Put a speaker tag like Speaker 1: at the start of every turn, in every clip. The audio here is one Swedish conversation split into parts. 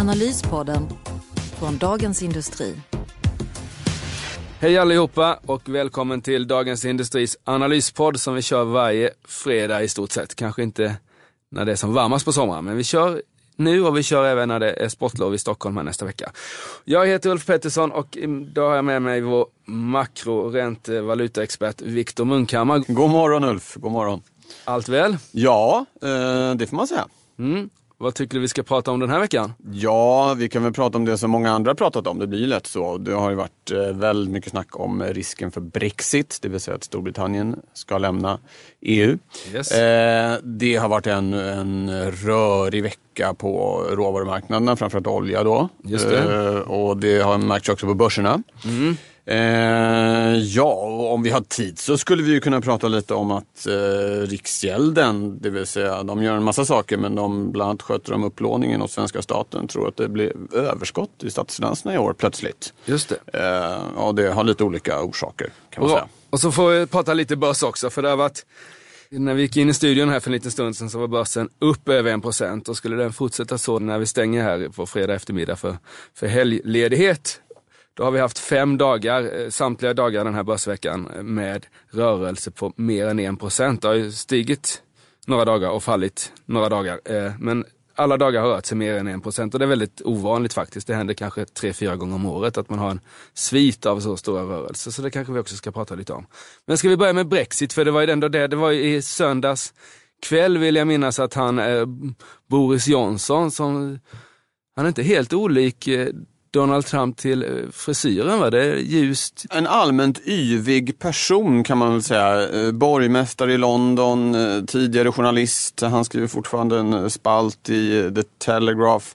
Speaker 1: Analyspodden från Dagens Industri.
Speaker 2: Hej allihopa och välkommen till Dagens Industris analyspodd som vi kör varje fredag i stort sett. Kanske inte när det är som varmast på sommaren, men vi kör nu och vi kör även när det är sportlov i Stockholm här nästa vecka. Jag heter Ulf Pettersson och idag har jag med mig vår makro ränte valutaexpert Viktor Munkhammar.
Speaker 3: God morgon Ulf, god morgon.
Speaker 2: Allt väl?
Speaker 3: Ja, eh, det får man säga.
Speaker 2: Mm. Vad tycker du vi ska prata om den här veckan?
Speaker 3: Ja, vi kan väl prata om det som många andra pratat om. Det blir lätt så. Det har ju varit eh, väldigt mycket snack om risken för Brexit, det vill säga att Storbritannien ska lämna EU.
Speaker 2: Yes.
Speaker 3: Eh, det har varit en, en rörig vecka på råvarumarknaderna, framförallt olja då.
Speaker 2: Just det.
Speaker 3: Eh, och det har märkts också på börserna.
Speaker 2: Mm.
Speaker 3: Eh, ja, och om vi har tid så skulle vi ju kunna prata lite om att eh, Riksgälden, det vill säga de gör en massa saker men de bland annat sköter de upplåningen åt svenska staten, tror att det blir överskott i statsfinanserna i år plötsligt.
Speaker 2: Just det.
Speaker 3: Eh, och det har lite olika orsaker kan man
Speaker 2: Och,
Speaker 3: säga.
Speaker 2: och så får vi prata lite börs också, för det har varit när vi gick in i studion här för en liten stund sedan så var börsen upp över 1% och skulle den fortsätta så när vi stänger här på fredag eftermiddag för, för helgledighet då har vi haft fem dagar, eh, samtliga dagar den här börsveckan eh, med rörelse på mer än 1 procent. Det har ju stigit några dagar och fallit några dagar. Eh, men alla dagar har rört sig mer än 1 procent och det är väldigt ovanligt faktiskt. Det händer kanske tre, fyra gånger om året att man har en svit av så stora rörelser. Så det kanske vi också ska prata lite om. Men ska vi börja med Brexit, för det var ju ändå det, det var ju i söndags kväll vill jag minnas att han, eh, Boris Johnson, som, han är inte helt olik eh, Donald Trump till eh, frisyren va? Det är ljust.
Speaker 3: En allmänt yvig person kan man väl säga. Eh, borgmästare i London, eh, tidigare journalist. Han skriver fortfarande en spalt i The Telegraph.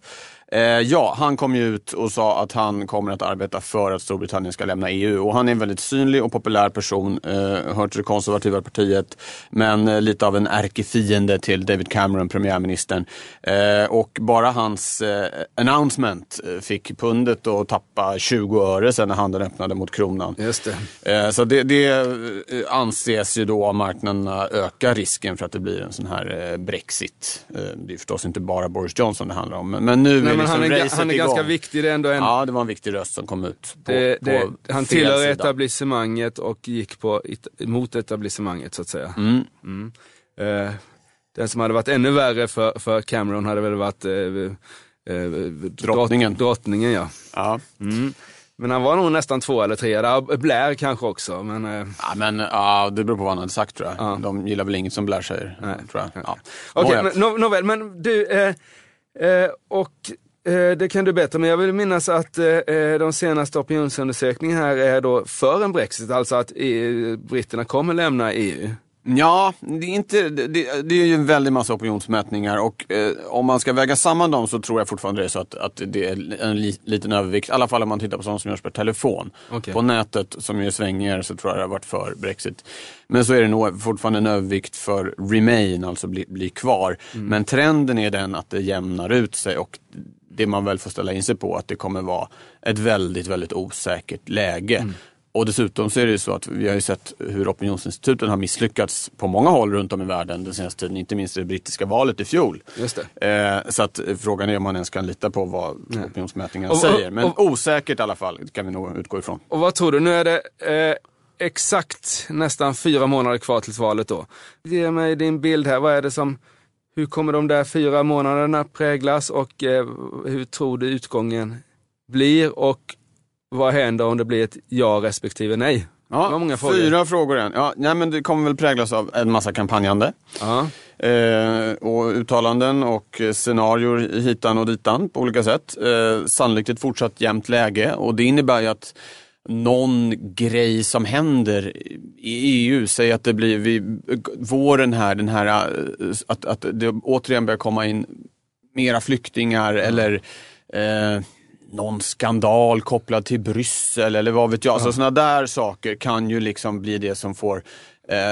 Speaker 3: Eh, ja, han kom ju ut och sa att han kommer att arbeta för att Storbritannien ska lämna EU. Och han är en väldigt synlig och populär person, eh, hör till det konservativa partiet, men eh, lite av en ärkefiende till David Cameron, premiärministern. Eh, och bara hans eh, announcement eh, fick pundet att tappa 20 öre sen när handeln öppnade mot kronan.
Speaker 2: Just det.
Speaker 3: Eh, Så det, det anses ju då av marknaderna öka risken för att det blir en sån här Brexit. Det är förstås inte bara Boris Johnson det handlar om. Men nu
Speaker 2: Nej, men
Speaker 3: liksom
Speaker 2: han är, han är
Speaker 3: igång.
Speaker 2: ganska viktig, det är ändå en
Speaker 3: Ja, det var en viktig röst som kom ut. På,
Speaker 2: Det, det,
Speaker 3: på
Speaker 2: han tillhör
Speaker 3: sida.
Speaker 2: etablissemanget och gick på, mot etablissemanget så att säga.
Speaker 3: Mm.
Speaker 2: Mm. Eh, den som hade varit ännu värre för, för Cameron hade väl varit eh, eh,
Speaker 3: Drottningen.
Speaker 2: Drott, drottningen ja.
Speaker 3: Ja.
Speaker 2: Mm. Men han var nog nästan två eller tre där. Blair kanske också. Men, eh,
Speaker 3: Ja, men ja, det beror på vad han hade sagt tror jag.
Speaker 2: Ja.
Speaker 3: De gillar väl inget som Blair säger.
Speaker 2: Nej.
Speaker 3: Tror jag. Ja.
Speaker 2: Okej,
Speaker 3: Nåja.
Speaker 2: men, nå- nåväl, men du, eh, eh, och eh, det kan du bättre, men jag vill minnas att eh, eh, de senaste opinionsundersökningarna här är då för en Brexit, alltså att EU, britterna kommer lämna E EU.
Speaker 3: Ja, det är, inte, det, det är ju en väldig massa opinionsmätningar och eh, om man ska väga samman dem så tror jag fortfarande det är så att, att det är en li, liten övervikt. I alla fall om man tittar på sådant som görs per telefon.
Speaker 2: Okej.
Speaker 3: På nätet som ju är svängigare så tror jag det har varit för Brexit. Men så är det nog fortfarande en övervikt för Remain, alltså bli, bli kvar. Men trenden är den att det jämnar ut sig och det man väl får ställa in sig på att det kommer vara ett väldigt, väldigt osäkert läge. Och dessutom så är det ju så att vi har ju sett hur opinionsinstituten har misslyckats på många håll runt om i världen den senaste tiden, inte minst i det brittiska valet i fjol.
Speaker 2: Just det.
Speaker 3: Eh, så att frågan är om man ens kan lita på vad opinionsmätningarna
Speaker 2: Och- och-
Speaker 3: säger. Men
Speaker 2: och-
Speaker 3: osäkert i alla fall kan vi nog utgå ifrån.
Speaker 2: Och vad tror du, nu är det eh, exakt nästan fyra månader kvar tills valet då. Ge mig din bild här, vad är det som, hur kommer de där fyra månaderna präglas och eh, hur tror du utgången blir och vad händer om det blir ett ja respektive nej? Var många frågor.
Speaker 3: Fyra frågor än. Ja, nej, men det kommer väl präglas av en massa kampanjande.
Speaker 2: Ja.
Speaker 3: Eh, och uttalanden och scenarior hitan och ditan på olika sätt. Eh, sannolikt ett fortsatt jämnt läge och det innebär ju att någon grej som händer i EU, säg att det blir vid våren här, den här eh, att, att det återigen börjar komma in mera flyktingar eller eh, någon skandal kopplad till Bryssel eller vad vet jag. Ja. Så sådana där saker kan ju liksom bli det som får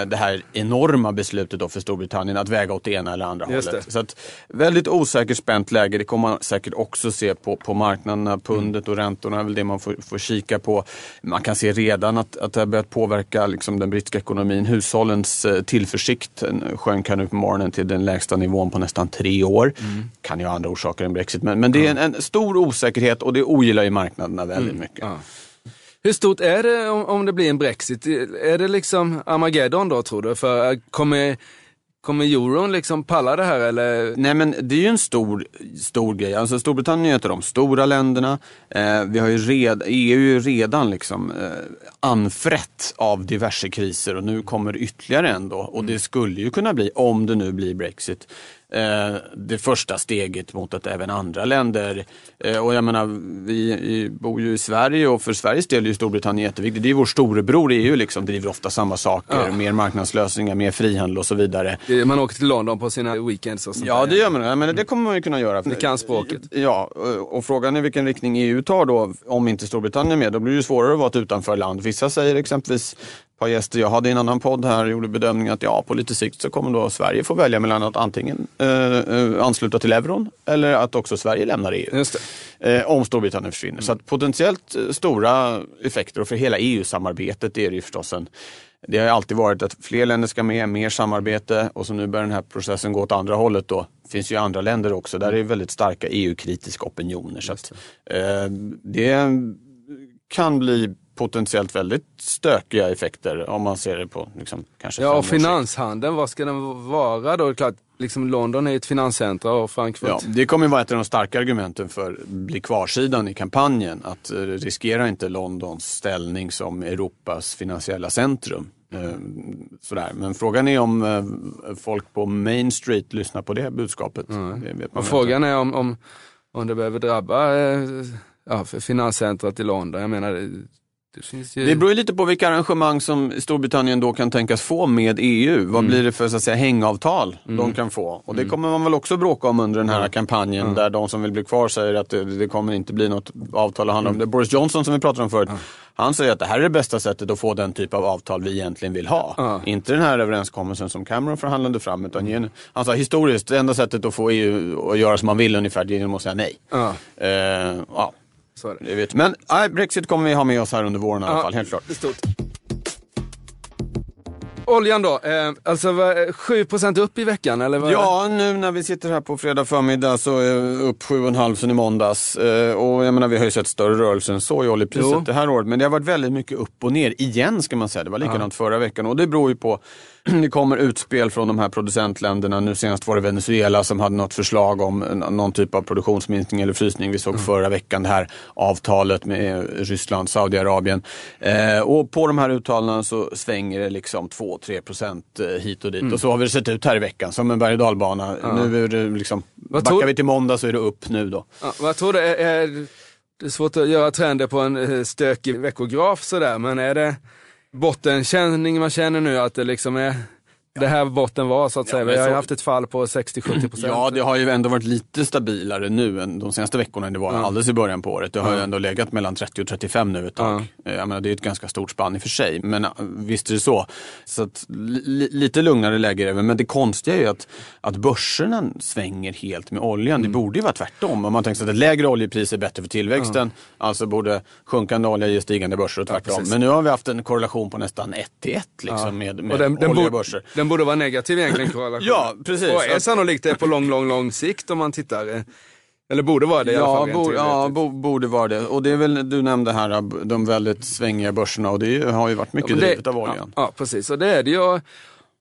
Speaker 3: det här enorma beslutet då för Storbritannien att väga åt det ena eller andra Just hållet. Det. Så att, väldigt osäkert spänt läge. Det kommer man säkert också se på, på marknaderna. Pundet och räntorna är väl det man får, får kika på. Man kan se redan att, att det har börjat påverka liksom, den brittiska ekonomin. Hushållens eh, tillförsikt sjönk här nu på morgonen till den lägsta nivån på nästan tre år. Mm. Kan ju ha andra orsaker än Brexit. Men, men det är en, en, stor osäkerhet och det ogillar ju marknaderna väldigt mm. mycket. Ja.
Speaker 2: Hur stort är det om, om det blir en Brexit? Är det liksom Armageddon då tror du? För eh, kommer Kommer euron liksom palla det här eller?
Speaker 3: Nej men det är ju en stor, stor grej. Alltså Storbritannien är ett av de stora länderna. Eh, vi har ju red, EU är ju redan liksom eh, anfrätt av diverse kriser och nu kommer ytterligare en då. Och det skulle ju kunna bli, om det nu blir Brexit, eh, det första steget mot att även andra länder, eh, och jag menar vi, vi, bor ju i Sverige och för Sveriges del är ju Storbritannien jätteviktigt. Det är vår storebror EU liksom, driver ofta samma saker, ja. mer marknadslösningar, mer frihandel och så vidare.
Speaker 2: Man åker till London på sina weekends och sånt
Speaker 3: Ja det gör man, men det kommer man ju kunna göra.
Speaker 2: Ni kan språket.
Speaker 3: Ja, och frågan är vilken riktning EU tar då, om inte Storbritannien är med, då blir det svårare att vara ett utanförland. Vissa säger exempelvis par gäster jag hade i en annan podd här gjorde bedömningen att ja, på lite sikt så kommer då Sverige få välja mellan att antingen eh, eh ansluta till euron eller att också Sverige lämnar EU. Eh, om Storbritannien försvinner. Mm. Så potentiellt eh, stora effekter och för hela EU-samarbetet är det ju förstås en det har alltid varit att fler länder ska med, mer samarbete och så nu börjar den här processen gå åt andra hållet då. Det finns ju andra länder också där det är väldigt starka EU-kritiska opinioner. Så att, eh, det kan bli potentiellt väldigt stökiga effekter om man ser det på liksom, kanske
Speaker 2: Ja, och finanshandeln, vad ska den vara då? Klart, liksom London är ett finanscentra och Frankfurt. Ja,
Speaker 3: det kommer vara ett av de starka argumenten för bli kvarsidan i kampanjen. Att eh, riskera inte Londons ställning som Europas finansiella centrum. Eh, sådär. Men frågan är om eh, folk på Main Street lyssnar på det budskapet. Mm.
Speaker 2: Det och frågan är om, om, om det behöver drabba ja, finanscentrat i London. Jag menar,
Speaker 3: det, ju... det beror ju lite på vilka arrangemang som Storbritannien då kan tänkas få med EU. Vad mm. blir det för så att säga, hängavtal mm. de kan få? Och det mm. kommer man väl också bråka om under den här kampanjen mm. där de som vill bli kvar säger att det, det kommer inte bli något avtal att handla om. Mm. Det är Boris Johnson som vi pratade om förut. Han säger att det här är det bästa sättet att få den typ av avtal vi egentligen vill ha. Inte den här överenskommelsen som Cameron förhandlade fram. Utan gen... Han sa historiskt, det enda sättet att få EU att göra som man vill ungefär, det är genom att säga nej. Uh, ja. Så det. vet. Men nej, Brexit kommer vi ha med oss här under våren i alla fall, helt klart.
Speaker 2: Stort. Oljan då, eh, alltså 7% upp i veckan eller? Vad
Speaker 3: ja, nu när vi sitter här på fredag förmiddag så är upp 7,5 sen i måndags. Eh, och jag menar vi har ju sett större rörelser än så i oljepriset jo. det här året. Men det har varit väldigt mycket upp och ner igen ska man säga. Det var likadant ja. förra veckan och det beror ju på det kommer utspel från de här producentländerna. Nu senast var det Venezuela som hade något förslag om någon typ av produktionsminskning eller frysning. Vi såg mm. förra veckan det här avtalet med Ryssland, Saudiarabien. Eh, och på de här uttalandena så svänger det liksom 2-3 procent eh, hit och dit. Mm. Och så har vi sett ut här i veckan som en berg och dalbana. Ja. Nu är det liksom, vad backar vi till måndag så är det upp nu då.
Speaker 2: Ja, vad tror du, är, är, det är svårt att göra trender på en eh, stökig veckograf sådär, men är det bottenkänning man känner nu att det liksom är det här botten var så att säga. Ja, vi har ju haft ett fall på 60-70 procent.
Speaker 3: Ja, det har ju ändå varit lite stabilare nu än de senaste veckorna än det var ja. alldeles i början på året. Det har ja. ju ändå legat mellan 30 och 35 nu ett tag. Ja. Jag menar, det är ett ganska stort spann i och för sig, men visst är det så. Så att, li, lite lugnare läge är det men det konstiga är ju att, att börserna svänger helt med oljan. Mm. Det borde ju vara tvärtom. Om man tänker sig att ett lägre oljepris är bättre för tillväxten, alltså borde sjunkande olja ge stigande börser och tvärtom. men nu har vi haft en korrelation på nästan 1 till 1 liksom, med, med den, olja och börser.
Speaker 2: Den borde vara negativ egentligen
Speaker 3: korrelation. ja, precis.
Speaker 2: Och är sannolikt det på lång, lång, lång sikt om man tittar. Eller borde vara det i ja, alla fall.
Speaker 3: Bo, ja, bo, borde vara det. Och det är väl, du nämnde här de väldigt svängiga börserna och det har ju varit mycket ja, det, drivet av oljan.
Speaker 2: Ja, ja, precis. Och det är det ju.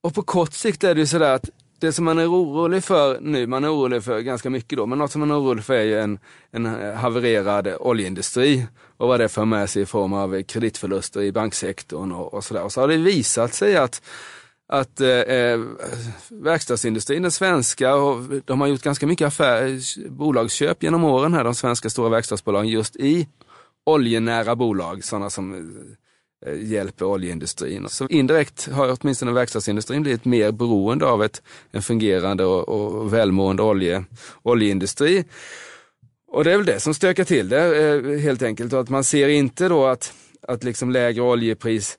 Speaker 2: Och på kort sikt är det ju sådär att det som man är orolig för nu, man är orolig för ganska mycket då, men något som man är orolig för är ju en, en havererad oljeindustri och vad det för med sig i form av kreditförluster i banksektorn och, och sådär. Och så har det visat sig att att eh, eh, verkstadsindustrin, den svenska, och de har gjort ganska mycket affär, bolagsköp genom åren här, de svenska stora verkstadsbolagen, just i oljenära bolag, sådana som eh, eh hjälper oljeindustrin. Så indirekt har åtminstone verkstadsindustrin blivit mer beroende av ett, en fungerande och, och välmående olje, oljeindustri. Och det är väl det som stökar till det eh, helt enkelt. Och att man ser inte då att, att liksom lägre oljepris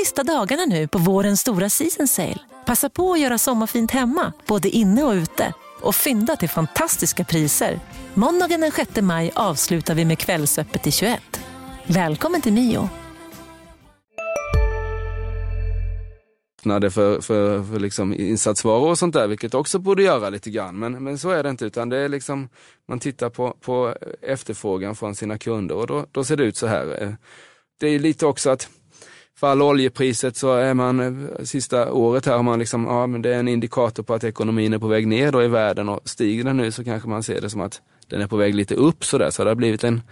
Speaker 4: Sista dagarna nu på vårens stora season sale. Passa på att göra sommarfint hemma, både inne och ute. Och fynda till fantastiska priser. Måndagen den 6 maj avslutar vi med Kvällsöppet i 21. Välkommen till Mio.
Speaker 2: För, för, för liksom insatsvaror och sånt där, vilket också borde göra lite grann. Men, men så är det inte, utan det är liksom, man tittar på, på efterfrågan från sina kunder och då, då ser det ut så här. Eh, det är lite också att fall oljepriset så är man, eh, sista året här har man liksom, ja men det är en indikator på att ekonomin är på väg ner då i världen och stiger den nu så kanske man ser det som att den är på väg lite upp sådär. Så det har blivit en,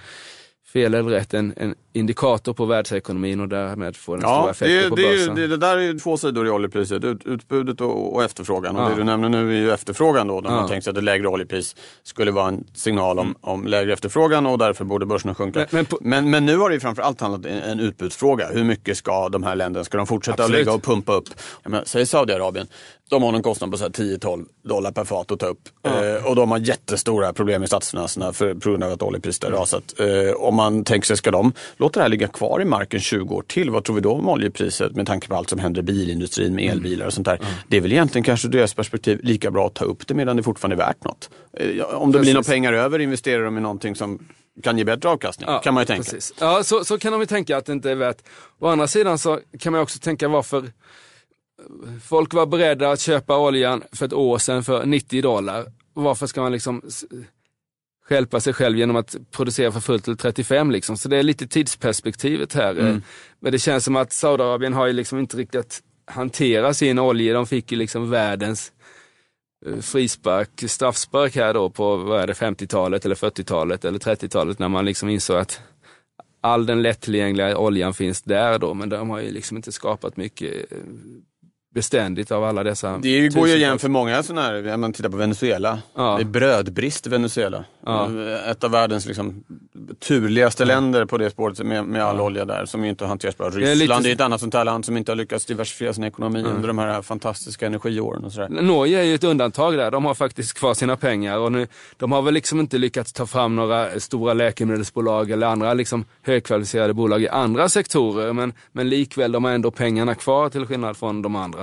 Speaker 2: fel eller rätt, en, en indikator på världsekonomin och därmed får den ja, stora effekter det, på
Speaker 3: det,
Speaker 2: börsen.
Speaker 3: Det, det där är ju två sidor i oljepriset, Ut, utbudet och, och efterfrågan. Och ja. det du nämner nu är ju efterfrågan då, där ja. man tänkt sig att ett lägre oljepris skulle vara en signal om, mm. om lägre efterfrågan och därför borde börserna sjunka. Men, men, på, men, men, nu har det ju framförallt handlat om en, en utbudsfråga. Hur mycket ska de här länderna, ska de fortsätta att ligga och pumpa upp? menar, säg Saudiarabien, de har en kostnad på 10-12 dollar per fat att ta upp. Mm. Eh, och de har jättestora problem i statsfinanserna för, på grund av att oljepriset har rasat. Eh, om man tänker sig, ska de låta det här ligga kvar i marken 20 år till? Vad tror vi då om oljepriset med tanke på allt som händer i bilindustrin med mm. elbilar och sånt där? Mm. Det är väl egentligen kanske deras perspektiv lika bra att ta upp det medan det fortfarande är värt något. Eh, om det Precis. blir några pengar över investerar de i någonting som kan ge bättre avkastning, ja, kan man ju tänka.
Speaker 2: Precis. Ja, så, så kan de ju tänka att det inte är värt. Å andra sidan så kan man också tänka varför folk var beredda att köpa oljan för ett år sedan för 90 dollar. Varför ska man liksom skälpa sig själv genom att producera för fullt till 35 liksom. Så det är lite tidsperspektivet här. Mm. Men det känns som att Saudiarabien har ju liksom inte riktigt hanterat sin olja. De fick ju liksom världens eh, frispark, straffspark här då på, vad är det, 50-talet eller 40-talet eller 30-talet när man liksom insåg att all den lättillgängliga oljan finns där då, men de har ju liksom inte skapat mycket eh, beständigt av alla dessa
Speaker 3: Det går ju igen för många sådana här, man tittar på Venezuela. Ja. Det är brödbrist i Venezuela. Ja. Ett av världens liksom, turligaste ja. länder på det spåret med, med all olja där som inte har hanterats bra. Ryssland är, lite... är ett annat sånt här land som inte har lyckats diversifiera sin ekonomi mm. under de här fantastiska energiåren. Och sådär.
Speaker 2: Norge är ju ett undantag där. De har faktiskt kvar sina pengar och nu, de har väl liksom inte lyckats ta fram några stora läkemedelsbolag eller andra liksom högkvalificerade bolag i andra sektorer. Men, men likväl, de har ändå pengarna kvar till skillnad från de andra.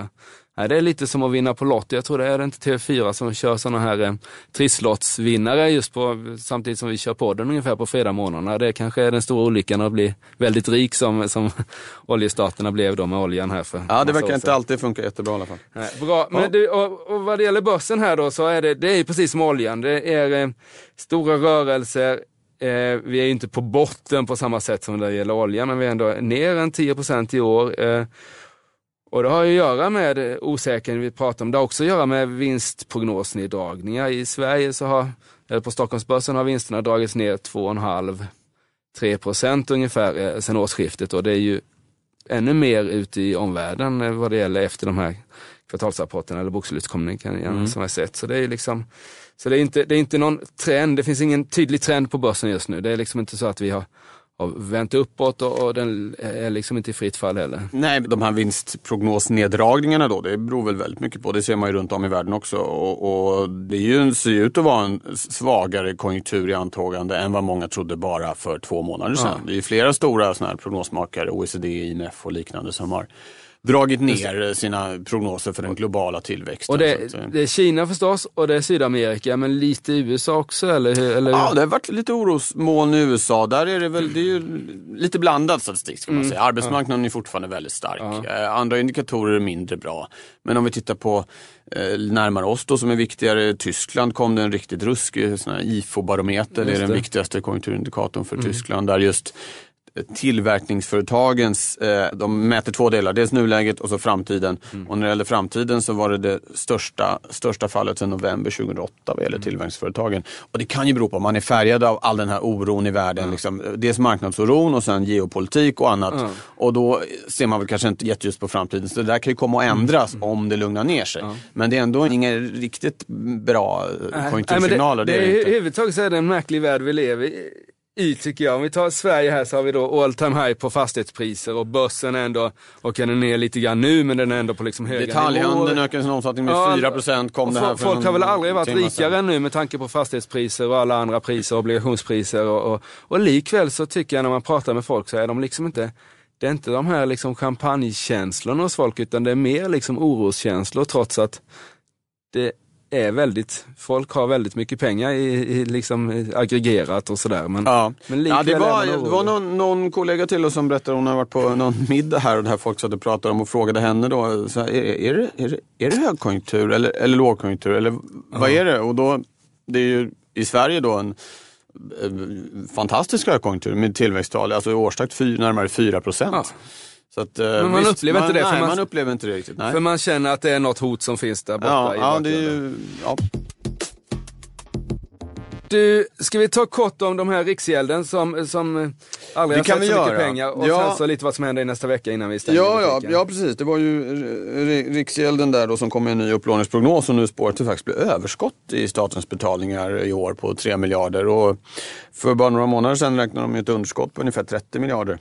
Speaker 2: Nej, det är lite som att vinna på Lotto. Jag tror det är det inte TV4 som kör sådana här eh, trisslottsvinnare just på, samtidigt som vi kör podden ungefär på fredagsmorgnarna. Det kanske är den stora olyckan att bli väldigt rik som, som oljestaterna blev då med oljan här för
Speaker 3: Ja, det verkar inte alltid funka jättebra i alla fall.
Speaker 2: Nej, bra, men du, och, och vad det gäller börsen här då så är det, det är precis som oljan. Det är eh, stora rörelser, Eh, vi är inte på botten på samma sätt som det gäller olja, men vi är ändå ner en 10% i år. Eh, och det har ju att göra med osäkerheten vi pratar om. Det har också att göra med vinstprognosneddragningar. I Sverige så har, eller på Stockholmsbörsen har vinsterna dragits ner 2,5-3 procent ungefär eh, sedan årsskiftet och det är ju ännu mer ute i omvärlden eh, vad det gäller efter de här kvartalsrapporterna eller bokslutskommunikationen mm. som jag sett. Så det är liksom, så det är inte, det är inte någon trend, det finns ingen tydlig trend på börsen just nu. Det är liksom inte så att vi har har vänt uppåt och, och, den är liksom inte i fritt fall heller.
Speaker 3: Nej, de här vinstprognosneddragningarna då, det beror väl väldigt mycket på, det ser man ju runt om i världen också. Och, och det ju, ser ju ut att vara en svagare konjunktur i antågande än vad många trodde bara för två månader sedan. Ja. Det är ju flera stora såna här prognosmakare, OECD, IMF och liknande som har dragit ner sina prognoser för den globala tillväxten.
Speaker 2: Och det, det, är Kina förstås och det är Sydamerika men lite USA också eller? eller?
Speaker 3: Ja, det har varit lite orosmoln i USA. Där är det väl det är ju lite blandad statistik ska man mm. säga. Arbetsmarknaden ja. är fortfarande väldigt stark. Ja. Eh, andra indikatorer är mindre bra. Men om vi tittar på eh, närmare oss då som är viktigare, Tyskland kom det en riktigt ruskig IFO-barometer. Det är den viktigaste konjunkturindikatorn för mm. Tyskland. Där just tillverkningsföretagens, eh, de mäter två delar, dels nuläget och så framtiden.
Speaker 2: Mm.
Speaker 3: Och när det gäller framtiden så var det det största, största fallet sedan november 2008 vad
Speaker 2: Mm.
Speaker 3: gäller tillverkningsföretagen. Och det kan ju bero på att man är färgad av all den här oron i världen. Liksom, dels marknadsoron och sen geopolitik och annat. Och då ser man väl kanske inte jätteljust på framtiden. Så det där kan ju komma att
Speaker 2: Mm.
Speaker 3: ändras om det lugnar ner sig. Men det är ändå inga riktigt bra konjunktursignaler.
Speaker 2: det,
Speaker 3: det,
Speaker 2: det,
Speaker 3: är det
Speaker 2: I
Speaker 3: inte.
Speaker 2: huvudtaget så är det en märklig värld vi lever i, i tycker jag. Om vi tar Sverige här så har vi då all time high på fastighetspriser och börsen är ändå, och den är ner lite grann nu men den är ändå på liksom höga
Speaker 3: Detaljhandeln
Speaker 2: nivåer.
Speaker 3: ökar sin omsättning med
Speaker 2: Ja,
Speaker 3: 4 procent. Kom
Speaker 2: och
Speaker 3: det här
Speaker 2: folk,
Speaker 3: för
Speaker 2: folk har väl aldrig varit rikare än nu med tanke på fastighetspriser och alla andra priser, obligationspriser och, och, och likväl så tycker jag när man pratar med folk så är de liksom inte det är inte de här liksom champagnekänslorna hos folk utan det är mer liksom oroskänslor trots att det är väldigt, folk har väldigt mycket pengar i, i liksom aggregerat och sådär. Men,
Speaker 3: Ja.
Speaker 2: men
Speaker 3: ja, det var, det var någon, någon kollega till oss som berättade, hon har varit på någon middag här och där folk satt och pratade om och frågade henne då, så här, är, är, det, är, det, är det högkonjunktur eller, eller lågkonjunktur eller vad är det? Och då, det är ju i Sverige då en eh, fantastisk högkonjunktur med tillväxttal, alltså i årstakt fy, närmare 4 procent.
Speaker 2: Ja.
Speaker 3: Att, eh,
Speaker 2: Men man upplever inte det, för
Speaker 3: Nej,
Speaker 2: man-
Speaker 3: man upplever inte det riktigt. Nej.
Speaker 2: För man känner att det är något hot som finns där borta
Speaker 3: ja,
Speaker 2: i
Speaker 3: ja, det ju, ja.
Speaker 2: Du, ska vi ta kort om de här Riksgälden som, som eh, aldrig
Speaker 3: Det
Speaker 2: har sett så mycket
Speaker 3: göra.
Speaker 2: pengar och
Speaker 3: Ja.
Speaker 2: sen så lite vad som händer i nästa vecka innan vi stänger
Speaker 3: Ja, ja, ja, precis. Det var ju R- Riksgälden där då som kom med en ny upplåningsprognos och nu spår att det faktiskt blir överskott i statens betalningar i år på 3 miljarder. Och för bara några månader sedan räknade de med ett underskott på ungefär 30 miljarder.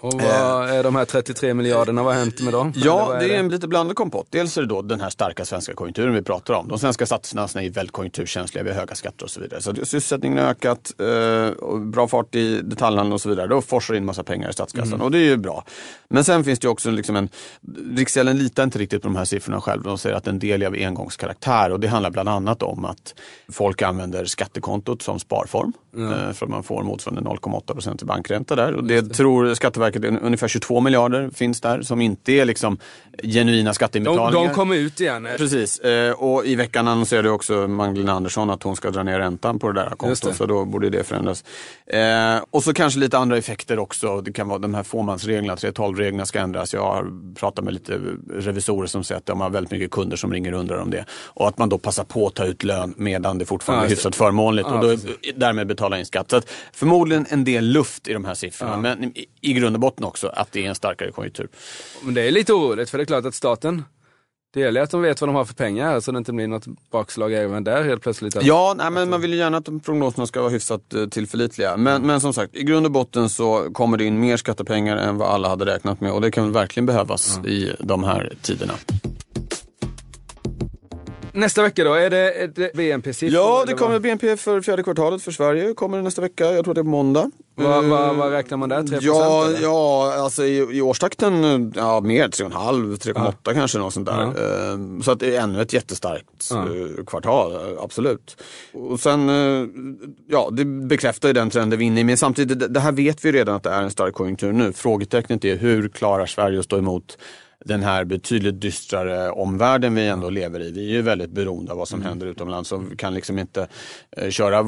Speaker 2: Och vad är de här 33 miljarderna, vad har hänt med dem?
Speaker 3: Ja,
Speaker 2: vad
Speaker 3: det är en lite blandad kompott. Dels är det då den här starka svenska konjunkturen vi pratar om. De svenska statsfinanserna är väldigt konjunkturkänsliga, vi har höga skatter och så vidare. Så sysselsättningen har ökat, eh, bra fart i detaljhandeln och så vidare. Då forsar in massa pengar i statskassan och det är ju bra. Men sen finns det också liksom en, Riksgälden litar inte riktigt på de här siffrorna själv. De säger att en del är av engångskaraktär och det handlar bland annat om att folk använder skattekontot som sparform. Eh, för att man får motsvarande 0,8 procent i bankränta där. Och det tror Skatteverket, är ungefär 22 miljarder finns där som inte är liksom genuina
Speaker 2: de,
Speaker 3: skatteinbetalningar.
Speaker 2: de kommer ut igen.
Speaker 3: Precis, eh, och i veckan annonserade också Magdalena Andersson att hon ska dra ner räntan på det där kontot, så då borde det förändras. Eh, och så kanske lite andra effekter också. Det kan vara de här fåmansreglerna, 3.12-reglerna ska ändras. Jag har pratat med lite revisorer som säger att de har väldigt mycket kunder som ringer och undrar om det. Och att man då passar på att ta ut lön medan det fortfarande
Speaker 2: Ja,
Speaker 3: är hyfsat förmånligt
Speaker 2: Ja,
Speaker 3: och då, därmed betala in skatt. Så förmodligen en del luft i de här siffrorna, men i, i grund och botten också att det är en starkare konjunktur.
Speaker 2: Men det är lite oroligt för det är klart att staten, det gäller att de vet vad de har för pengar så det inte blir något bakslag även där helt plötsligt.
Speaker 3: Ja, nej, men man vill ju gärna att prognoserna ska vara hyfsat eh, tillförlitliga. Men, men som sagt, i grund och botten så kommer det in mer skattepengar än vad alla hade räknat med och det kan verkligen behövas i de här tiderna.
Speaker 2: Nästa vecka då, är det, det BNP-siffror?
Speaker 3: Ja, det kommer? BNP för fjärde kvartalet för Sverige. kommer nästa vecka, jag tror det är på måndag.
Speaker 2: Vad,
Speaker 3: Eh,
Speaker 2: vad, vad räknar man där? 3
Speaker 3: Ja,
Speaker 2: eller?
Speaker 3: ja alltså i, i årstakten ja, mer, 3,5, 3,8 kanske något sånt där. Eh, Så att det är ännu ett jättestarkt
Speaker 2: Ja.
Speaker 3: eh, kvartal, eh, absolut. Och sen, eh, ja det bekräftar ju den trenden vi är inne i. Men samtidigt, det, det här vet vi redan att det är en stark konjunktur nu. Frågetecknet är hur klarar Sverige att stå emot den här betydligt dystrare omvärlden vi ändå lever i. Vi är ju väldigt beroende av vad som händer utomlands och vi kan liksom inte eh, köra eh,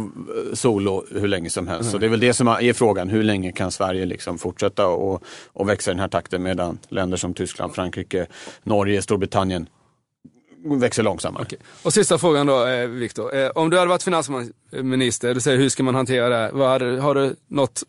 Speaker 3: solo hur länge som helst. Så det är väl det som är frågan, hur länge kan Sverige liksom fortsätta och, och växa i den här takten medan länder som Tyskland, Frankrike, Norge, Storbritannien växer långsammare.
Speaker 2: Okej. Och sista frågan då, eh, Viktor. Eh, om du hade varit finansminister, du säger hur ska man hantera det här? Har du något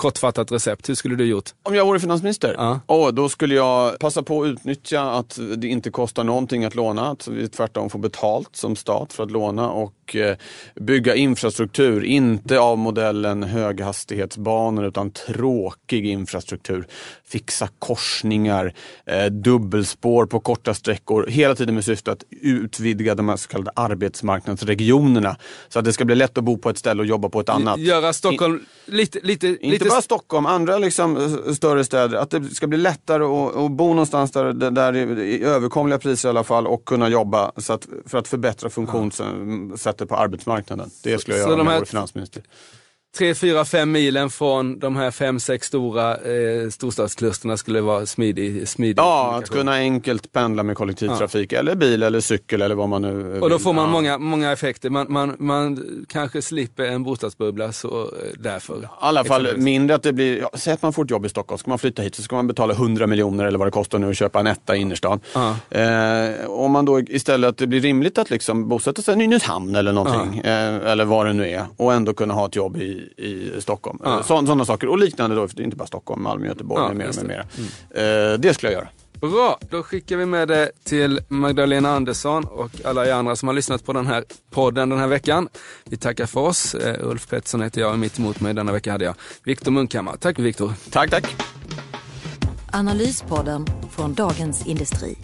Speaker 2: kortfattat recept? Hur skulle du gjort?
Speaker 3: Om jag vore finansminister?
Speaker 2: Ja.
Speaker 3: Åh, då skulle jag passa på att utnyttja att det inte kostar någonting att låna. Att vi tvärtom får betalt som stat för att låna och eh, bygga infrastruktur. Inte av modellen höghastighetsbanor utan tråkig infrastruktur. Fixa korsningar, eh, dubbelspår på korta sträckor. Hela tiden med syfte att utvidga de här så kallade arbetsmarknadsregionerna. Så att det ska bli lätt att bo på ett ställe och jobba på ett annat.
Speaker 2: Göra Stockholm lite, lite, lite
Speaker 3: bara Stockholm, andra liksom, större städer. Att det ska bli lättare att, att bo någonstans där, där är i överkomliga priser i alla fall och kunna jobba så att, för att förbättra funktionssättet på arbetsmarknaden. Det skulle jag
Speaker 2: Så
Speaker 3: göra om jag vore finansminister.
Speaker 2: Tre, fyra, fem milen från de här fem, sex stora eh, storstadsklusterna skulle vara smidig, smidig
Speaker 3: Ja, att kunna enkelt pendla med kollektivtrafik eller bil eller cykel eller vad man nu vill.
Speaker 2: Och då får man
Speaker 3: ja.
Speaker 2: många, många effekter. Man, man, man kanske slipper en bostadsbubbla så eh, därför.
Speaker 3: I alla fall
Speaker 2: Exempelvis.
Speaker 3: mindre att det blir, ja, säg att man får ett jobb i Stockholm, ska man flytta hit så ska man betala 100 miljoner eller vad det kostar nu att köpa en etta i innerstan.
Speaker 2: Ja.
Speaker 3: Eh, om man då istället att det blir rimligt att liksom bosätta sig i Nynäshamn eller någonting, eh, eller vad det nu är, och ändå kunna ha ett jobb i, i Stockholm.
Speaker 2: Ja.
Speaker 3: Eh, så, sådana saker, och liknande då, för det är inte bara Stockholm, Malmö, Göteborg
Speaker 2: Ja,
Speaker 3: med mera. Med
Speaker 2: det.
Speaker 3: mera. Eh, det skulle jag göra.
Speaker 2: Bra, då skickar vi med det till Magdalena Andersson och alla er andra som har lyssnat på den här podden den här veckan. Vi tackar för oss. Eh, Ulf Pettersson heter jag och mitt emot mig denna vecka hade jag Viktor Munkhammar. Tack Viktor.
Speaker 3: Tack, tack.
Speaker 1: Analyspodden från Dagens Industri.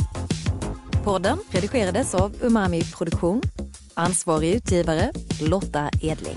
Speaker 1: Podden redigerades av Umami Produktion. Ansvarig utgivare Lotta Edling.